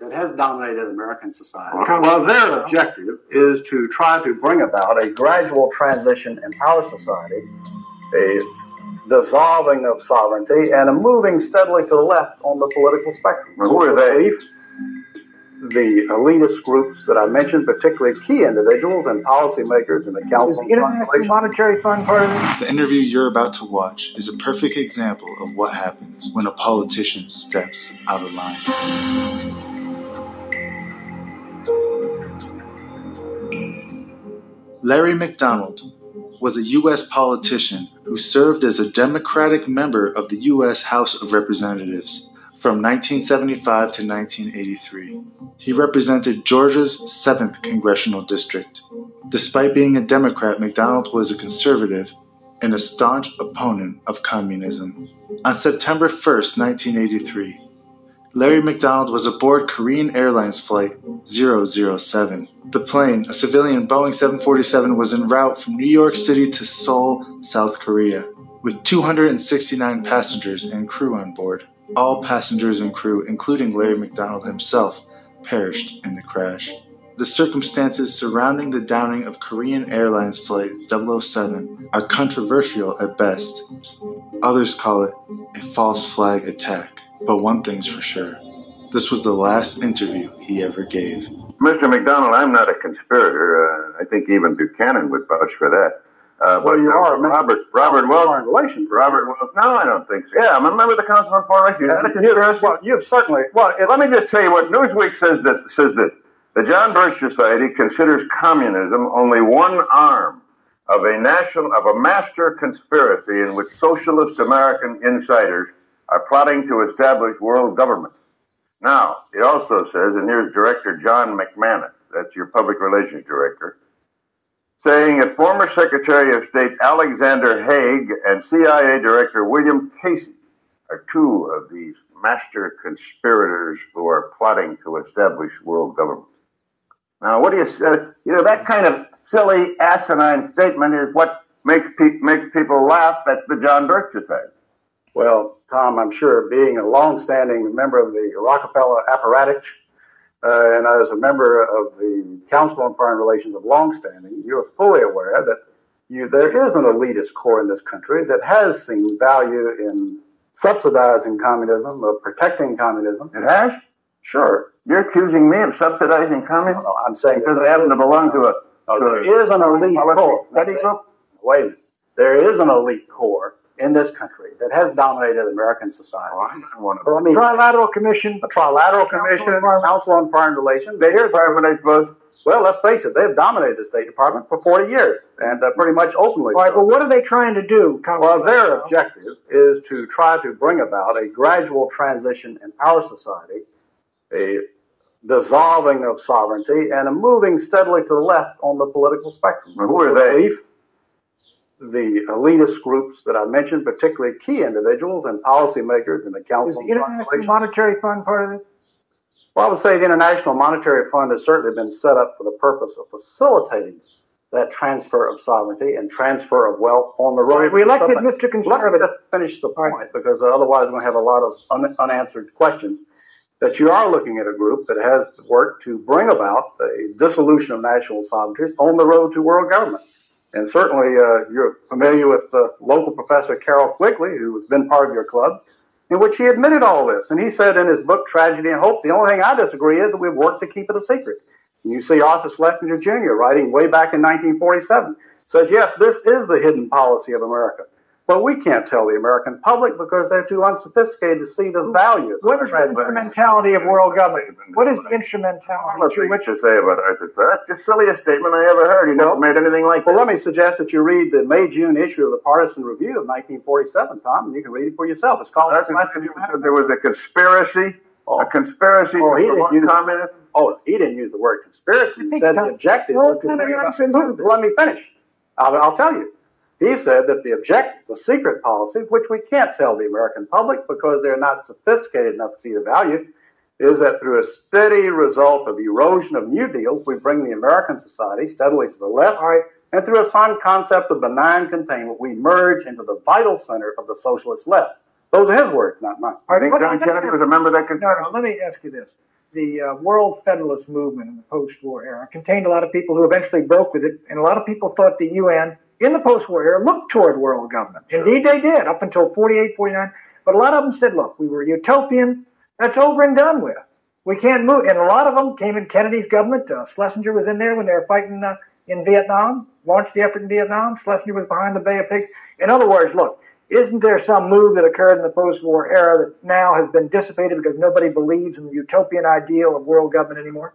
that has dominated American society. Well, their objective is to try to bring about a gradual transition in our society, a dissolving of sovereignty, and a moving steadily to the left on the political spectrum. Well, who are they? The elitist groups that I mentioned, particularly key individuals and policymakers in the Council. Is the International Monetary Fund part of it? The interview you're about to watch is a perfect example of what happens when a politician steps out of line. Larry McDonald was a U.S. politician who served as a Democratic member of the U.S. House of Representatives from 1975 to 1983. He represented Georgia's 7th congressional district. Despite being a Democrat, McDonald was a conservative and a staunch opponent of communism. On September 1, 1983, Larry McDonald was aboard Korean Airlines Flight 007. The plane, a civilian Boeing 747, was en route from New York City to Seoul, South Korea, with 269 passengers and crew on board. All passengers and crew, including Larry McDonald himself, perished in the crash. The circumstances surrounding the downing of Korean Airlines Flight 007 are controversial at best. Others call it a false flag attack. But one thing's for sure this was the last interview he ever gave. Mr. McDonald, I'm not a conspirator. Uh, I think even Buchanan would vouch for that. Uh, well, you are Robert. Robert Welch. Relations. Robert Welch. No, I don't think so. Yeah, I'm a member of the Council on Foreign Relations. Well, you've certainly. Well, it, let me just tell you what Newsweek says that says that the John Birch Society considers communism only one arm of a national of a master conspiracy in which socialist American insiders are plotting to establish world government. Now, it also says, and here's Director John McManus, that's your public relations director, saying that former Secretary of State Alexander Haig and CIA Director William Casey are two of these master conspirators who are plotting to establish world government. Now, what do you say? You know, that kind of silly, asinine statement is what makes, pe- makes people laugh at the John Birch Society. Well, Tom, I'm sure being a long-standing member of the Rockefeller apparatus, uh, and as a member of the Council on Foreign Relations of longstanding, you're fully aware that you, there is an elitist core in this country that has seen value in subsidizing communism, of protecting communism. It has? Sure. You're accusing me of subsidizing communism? No, I'm saying because I happen to belong to a. No, to there a, is an elite core. Wait. There is an elite core in this country that has dominated American society. Oh, I'm one of them. I mean, trilateral commission, a trilateral commission, Council on Foreign Relations. They here's Department both. Well, let's face it, they've dominated the State Department for 40 years, and uh, pretty much openly. All right, so. but what are they trying to do? Well, their objective is to try to bring about a gradual transition in our society, a dissolving of sovereignty, and a moving steadily to the left on the political spectrum. who are they? The elitist groups that I mentioned, particularly key individuals and policymakers in the Council. Is the International Monetary Fund part of it? Well, I would say the International Monetary Fund has certainly been set up for the purpose of facilitating that transfer of sovereignty and transfer of wealth on the road. We elected Mr. Conservative. Let me finish the point right. because otherwise we're going to have a lot of un- unanswered questions. That you are looking at a group that has worked to bring about the dissolution of national sovereignty on the road to world government. And certainly, uh, you're familiar with uh, local professor Carroll Quigley, who has been part of your club, in which he admitted all this. And he said in his book, Tragedy and Hope, the only thing I disagree is that we've worked to keep it a secret. And you see Arthur Schlesinger Jr. writing way back in 1947, says, yes, this is the hidden policy of America. But we can't tell the American public because they're too unsophisticated to see the value. What is the instrumentality of world government? What is instrumentality? What's what you say about Arthur? That's the silliest statement I ever heard. He never made anything like well, that. Well, let me suggest that you read the May-June issue of the Partisan Review of 1947, Tom, and you can read it for yourself. It's called. That's there was a conspiracy. Oh. A conspiracy oh, he didn't use, communism. Oh, he didn't use the word conspiracy. He said the objective was to. Let me finish. I'll, I'll tell you. He said that the objective, the secret policy, which we can't tell the American public because they're not sophisticated enough to see the value, is that through a steady result of erosion of New Deals, we bring the American society steadily to the left, right, and through a sound concept of benign containment, we merge into the vital center of the socialist left. Those are his words, not mine. I think John Kennedy was a member of that. No, no, let me ask you this. the uh, World Federalist Movement in the post-war era contained a lot of people who eventually broke with it, and a lot of people thought the UN in the post-war era looked toward world government. Indeed, they did up until 48, 49. But a lot of them said, "Look, we were utopian. That's over and done with. We can't move." And a lot of them came in Kennedy's government. Uh, Schlesinger was in there when they were fighting uh, in Vietnam, launched the effort in Vietnam. Schlesinger was behind the Bay of Pigs. In other words, look, isn't there some move that occurred in the post-war era that now has been dissipated because nobody believes in the utopian ideal of world government anymore?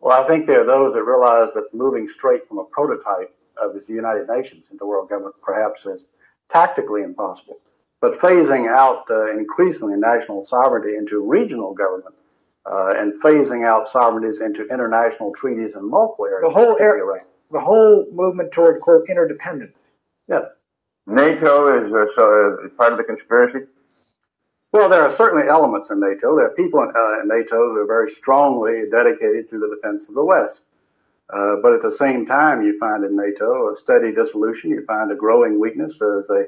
Well, I think there are those that realize that moving straight from a prototype of the United Nations into world government perhaps is tactically impossible. But phasing out uh, increasingly national sovereignty into regional government uh, and phasing out sovereignties into international treaties and multiple areas. The whole area, right. the whole movement toward quote interdependence. Yes. NATO is, uh, so, uh, part of the conspiracy? Well, there are certainly elements in NATO. There are people in, uh, in NATO who are very strongly dedicated to the defense of the West. Uh, but at the same time, you find in NATO a steady dissolution. You find a growing weakness. There's a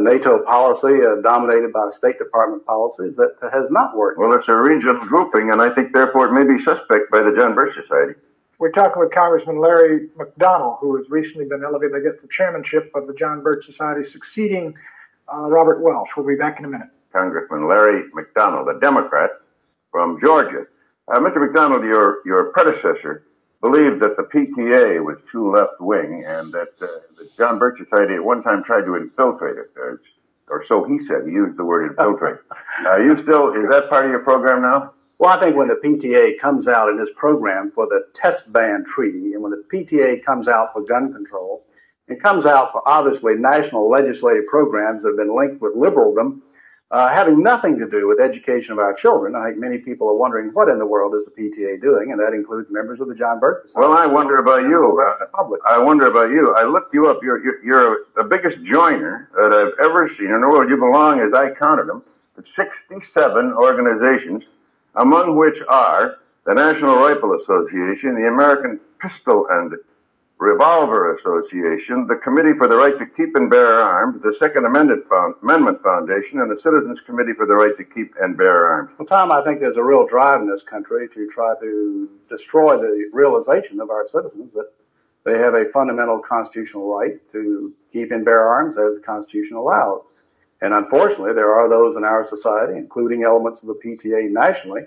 NATO policy uh, dominated by State Department policies that has not worked. Well, it's a regional grouping, and I think therefore it may be suspect by the John Birch Society. We're talking with Congressman Larry McDonald, who has recently been elevated, I guess, to chairmanship of the John Birch Society, succeeding uh, Robert Welch. We'll be back in a minute. Congressman Larry McDonald, a Democrat from Georgia. Uh, Mr. McDonald, your, your predecessor believed that the PTA was too left wing and that uh, the John Birch Society at one time tried to infiltrate it. Uh, or so he said. He used the word infiltrate. uh, you still, is that part of your program now? Well, I think when the PTA comes out in this program for the test ban treaty, and when the PTA comes out for gun control, it comes out for obviously national legislative programs that have been linked with liberaldom, uh, having nothing to do with education of our children. I think many people are wondering what in the world is the PTA doing, and that includes members of the John Birch Society. Well, I wonder about you. Public. I wonder about you. I looked you up. You're, you're, you're the biggest joiner that I've ever seen in the world. You belong, as I counted them, to 67 organizations among which are the National Rifle Association, the American Pistol and Revolver Association, the Committee for the Right to Keep and Bear Arms, the Second Amendment, Amendment Foundation, and the Citizens Committee for the Right to Keep and Bear Arms. Well, Tom, I think there's a real drive in this country to try to destroy the realization of our citizens that they have a fundamental constitutional right to keep and bear arms as the Constitution allows. And unfortunately, there are those in our society, including elements of the PTA nationally,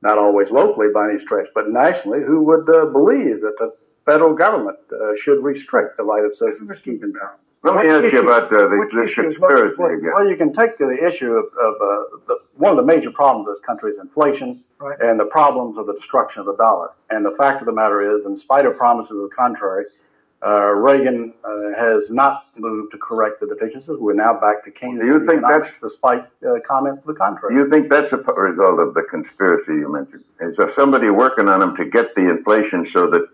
not always locally by any stretch, but nationally, who would uh, believe that the federal government uh, should restrict the right of citizens to keep and bear. Let me ask you about uh, the, this conspiracy again. Well, you can take the issue of, of uh, the, one of the major problems of this country is inflation right. and the problems of the destruction of the dollar. And the fact of the matter is, in spite of promises of the contrary, uh, Reagan uh, has not moved to correct the deficiencies. We're now back to Keynesian Do you think that's despite uh, comments to the contrary? Do you think that's a result of the conspiracy you mentioned? Is there somebody working on them to get the inflation so that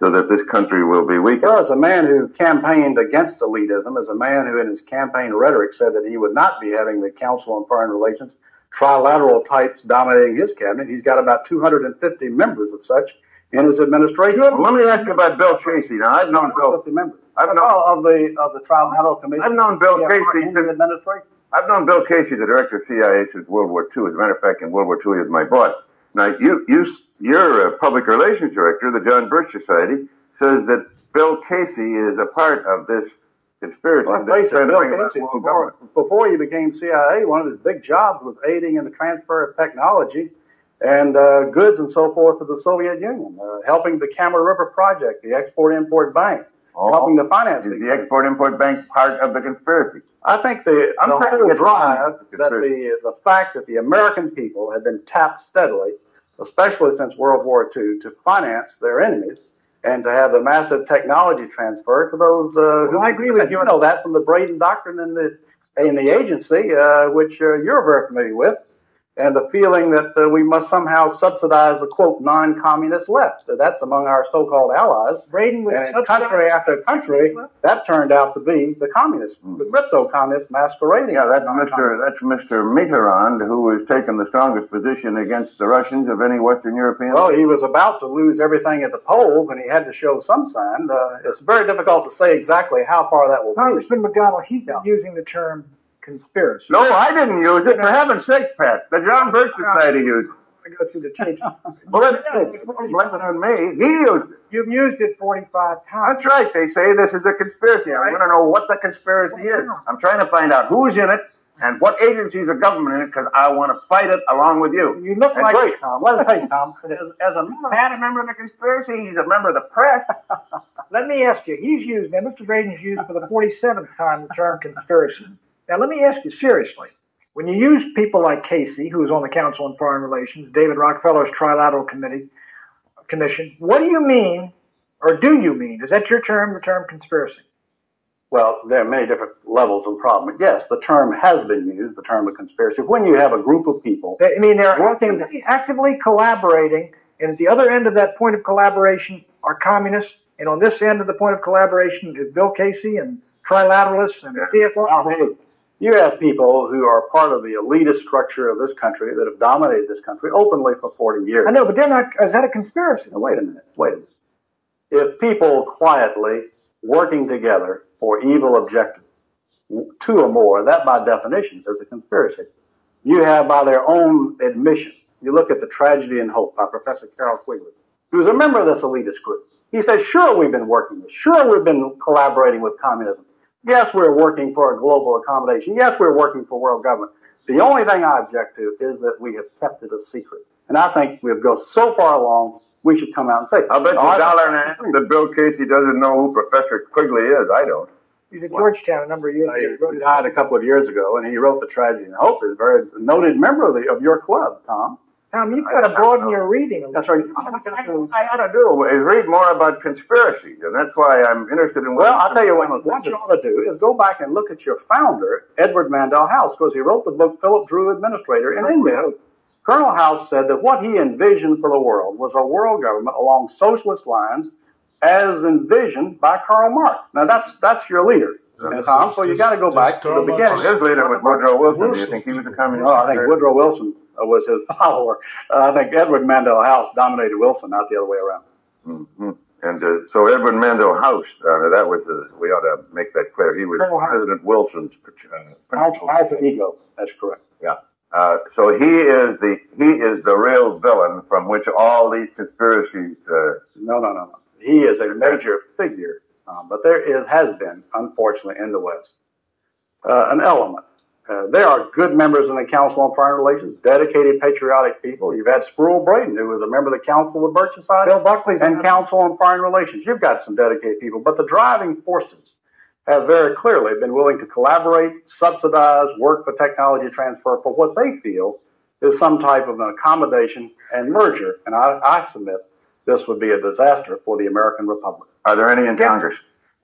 so that this country will be weaker? Well, as a man who campaigned against elitism, as a man who in his campaign rhetoric said that he would not be having the Council on Foreign Relations trilateral types dominating his cabinet, he's got about 250 members of such in his administration. Well, let me ask you about Bill Casey. Now, I've known Bill. Members. I've known oh, of the of the Trilateral Commission. I've known Bill yeah, Casey. In the administration. I've known Bill Casey, the director of CIA since World War II. As a matter of fact, in World War II, he was my boss. Now, you you you're a public relations director. The John Birch Society says that Bill Casey is a part of this conspiracy. Well, face it, Bill Casey, before, before he became CIA, one of his big jobs was aiding in the transfer of technology and uh, goods and so forth to the Soviet Union, uh, helping the Kama River Project, the Export-Import Bank, oh, helping the finance. Is the Export-Import Bank part of the conspiracy? I think the, I'm the whole drive that the, the fact that the American people have been tapped steadily, especially since World War II, to finance their enemies and to have the massive technology transfer to those uh, who I agree with you. You know that from the Braden Doctrine in the in the agency, uh, which uh, you're very familiar with and the feeling that uh, we must somehow subsidize the quote non-communist left. That's among our so-called allies. Braden was and country after country, that turned out to be the communists, mm. the crypto communists masquerading. Yeah, that's Mr. That's Mr. Mitterrand who was taking the strongest position against the Russians of any Western European. Well, he was about to lose everything at the polls, and he had to show some sign. Uh, it's very difficult to say exactly how far that will Congressman McDonald, he's yeah. using the term conspiracy. No, I didn't use it. For heaven's sake, Pat. The John Birch Society used it. I go through the tapes. Well, that's it. blame it on me. He used it. You've used it 45 times. That's right. They say this is a conspiracy. I want to know what the conspiracy is. I'm trying to find out who's in it and what agencies of government in it because I want to fight it along with you. You look That's like great. Tom, tell you, Tom, as, as a member, Pat, a member of the conspiracy. He's a member of the press. Let me ask you, he's used, now Mr. Braden's used for the 47th time the term conspiracy. Now let me ask you seriously, when you use people like Casey, who is on the Council on Foreign Relations, David Rockefeller's Trilateral Committee, Commission, what do you mean, or do you mean, is that your term, the term conspiracy? well, there are many different levels of problem. Yes, the term has been used, the term of conspiracy. When you have a group of people, I mean, they're Working- actively, actively collaborating, and at the other end of that point of collaboration are communists, and on this end of the point of collaboration is Bill Casey and trilateralists and CFR. You have people who are part of the elitist structure of this country that have dominated this country openly for 40 years. I know, but they're not. Is that a conspiracy? Now, wait a minute, wait a minute. If people quietly working together for evil objectives, two or more, that by definition is a conspiracy. You have, by their own admission, you look at the Tragedy and Hope by Professor Carroll Quigley, who's a member of this elitist group. He says, sure, we've been working this. Sure, we've been collaborating with communism. Yes, we're working for a global accommodation. Yes, we're working for world government. The only thing I object to is that we have kept it a secret. And I think we've gone so far along, we should come out and say, I'll bet you "Oh, a dollar and a half that Bill Casey doesn't know who Professor Quigley is. I don't. He's at Georgetown a number of years He ago. He wrote died a couple of years ago, and he wrote the Tragedy and Hope. He's a very noted member of, the, of your club, Tom. Tom, you've got to broaden your reading. a little. That's right. I ought to do is read more about conspiracies, and that's why I'm interested in. Well, I'll tell you what, what you ought to do is go back and look at your founder, Edward Mandell House, because he wrote the book Philip Dru Administrator. And in there, Colonel House said that what he envisioned for the world was a world government along socialist lines as envisioned by Karl Marx. Now, that's that's your leader, Does- Tom, so you does- got to go does back to Karl the Marx- beginning. His leader was Woodrow Wilson. Do you think he was a communist? Well, I think Woodrow Wilson was his follower. Uh, I think Edward Mandell House dominated Wilson, not the other way around. hmm And uh, so Edward Mandell House, uh, that was uh, we ought to make that clear. He was House. President Wilson's uh, Alpha Ego, that's correct. Yeah. Uh, so he is the he is the real villain from which all these conspiracies. Uh, No, no, no, no. He is a major figure, um, but there is has been, unfortunately, in the West, uh, an element. Uh, there are good members in the Council on Foreign Relations, dedicated, patriotic people. You've had Spruille Braden, who was a member of the Council of Bircheside Bill Buckley's and Council on Foreign Relations. You've got some dedicated people, but the driving forces have very clearly been willing to collaborate, subsidize, work for technology transfer for what they feel is some type of an accommodation and merger. And I, I submit this would be a disaster for the American Republic. are there any in Congress?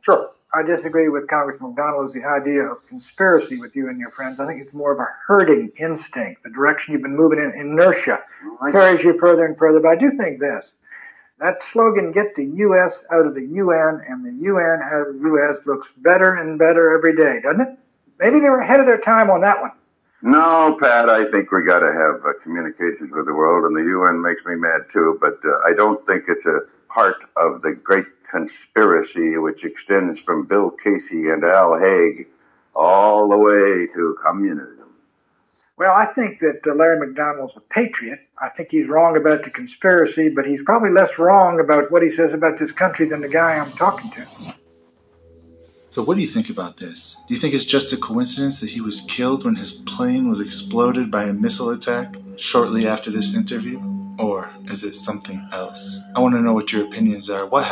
Sure. I disagree with Congressman McDonald as the idea of conspiracy with you and your friends. I think it's more of a herding instinct. The direction you've been moving in, inertia, carries you further and further. But I do think this. That slogan, get the U.S. out of the UN and the UN out of the U.S. looks better and better every day, doesn't it? Maybe they were ahead of their time on that one. No, Pat. I think we got to have uh, communications with the world, and the UN makes me mad too. But uh, I don't think it's a part of the great conspiracy which extends from Bill Casey and Al Haig all the way to communism. Well, I think that uh, Larry McDonald's a patriot. I think he's wrong about the conspiracy, but he's probably less wrong about what he says about this country than the guy I'm talking to. So, what do you think about this? Do you think it's just a coincidence that he was killed when his plane was exploded by a missile attack shortly after this interview? Or is it something else? I want to know what your opinions are. What